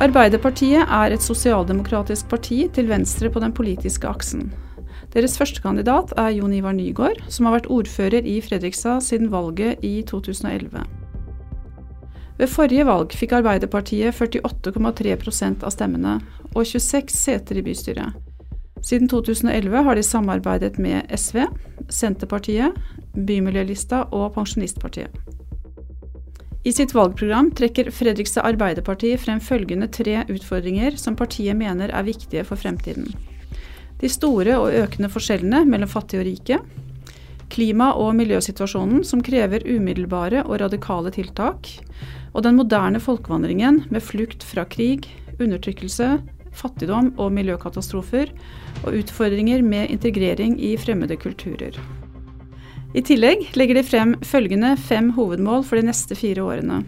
Arbeiderpartiet er et sosialdemokratisk parti til venstre på den politiske aksen. Deres førstekandidat er Jon Ivar Nygaard, som har vært ordfører i Fredrikstad siden valget i 2011. Ved forrige valg fikk Arbeiderpartiet 48,3% av stemmene og 26 seter i bystyret. Siden 2011 har de samarbeidet med SV, Senterpartiet, Bymiljølista og Pensjonistpartiet. I sitt valgprogram trekker Fredrikstad Arbeiderparti frem følgende tre utfordringer som partiet mener er viktige for fremtiden. De store og økende forskjellene mellom fattige og rike. Klima- og miljøsituasjonen som krever umiddelbare og radikale tiltak. Og den moderne folkevandringen med flukt fra krig, undertrykkelse, fattigdom og miljøkatastrofer. Og utfordringer med integrering i fremmede kulturer. I tillegg legger de frem følgende fem hovedmål for de neste fire årene.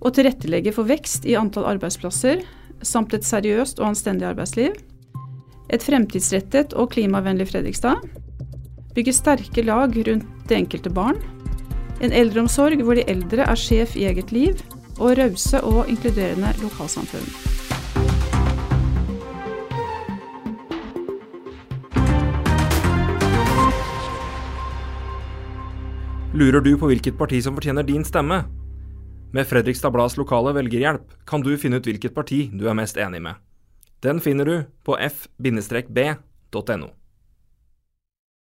Å tilrettelegge for vekst i antall arbeidsplasser, samt et seriøst og anstendig arbeidsliv. Et fremtidsrettet og klimavennlig Fredrikstad. Bygge sterke lag rundt det enkelte barn. En eldreomsorg hvor de eldre er sjef i eget liv. Og rause og inkluderende lokalsamfunn. Lurer du på hvilket parti som fortjener din stemme? Med Fredrikstad Blads lokale velgerhjelp kan du finne ut hvilket parti du er mest enig med. Den finner du på f-b.no.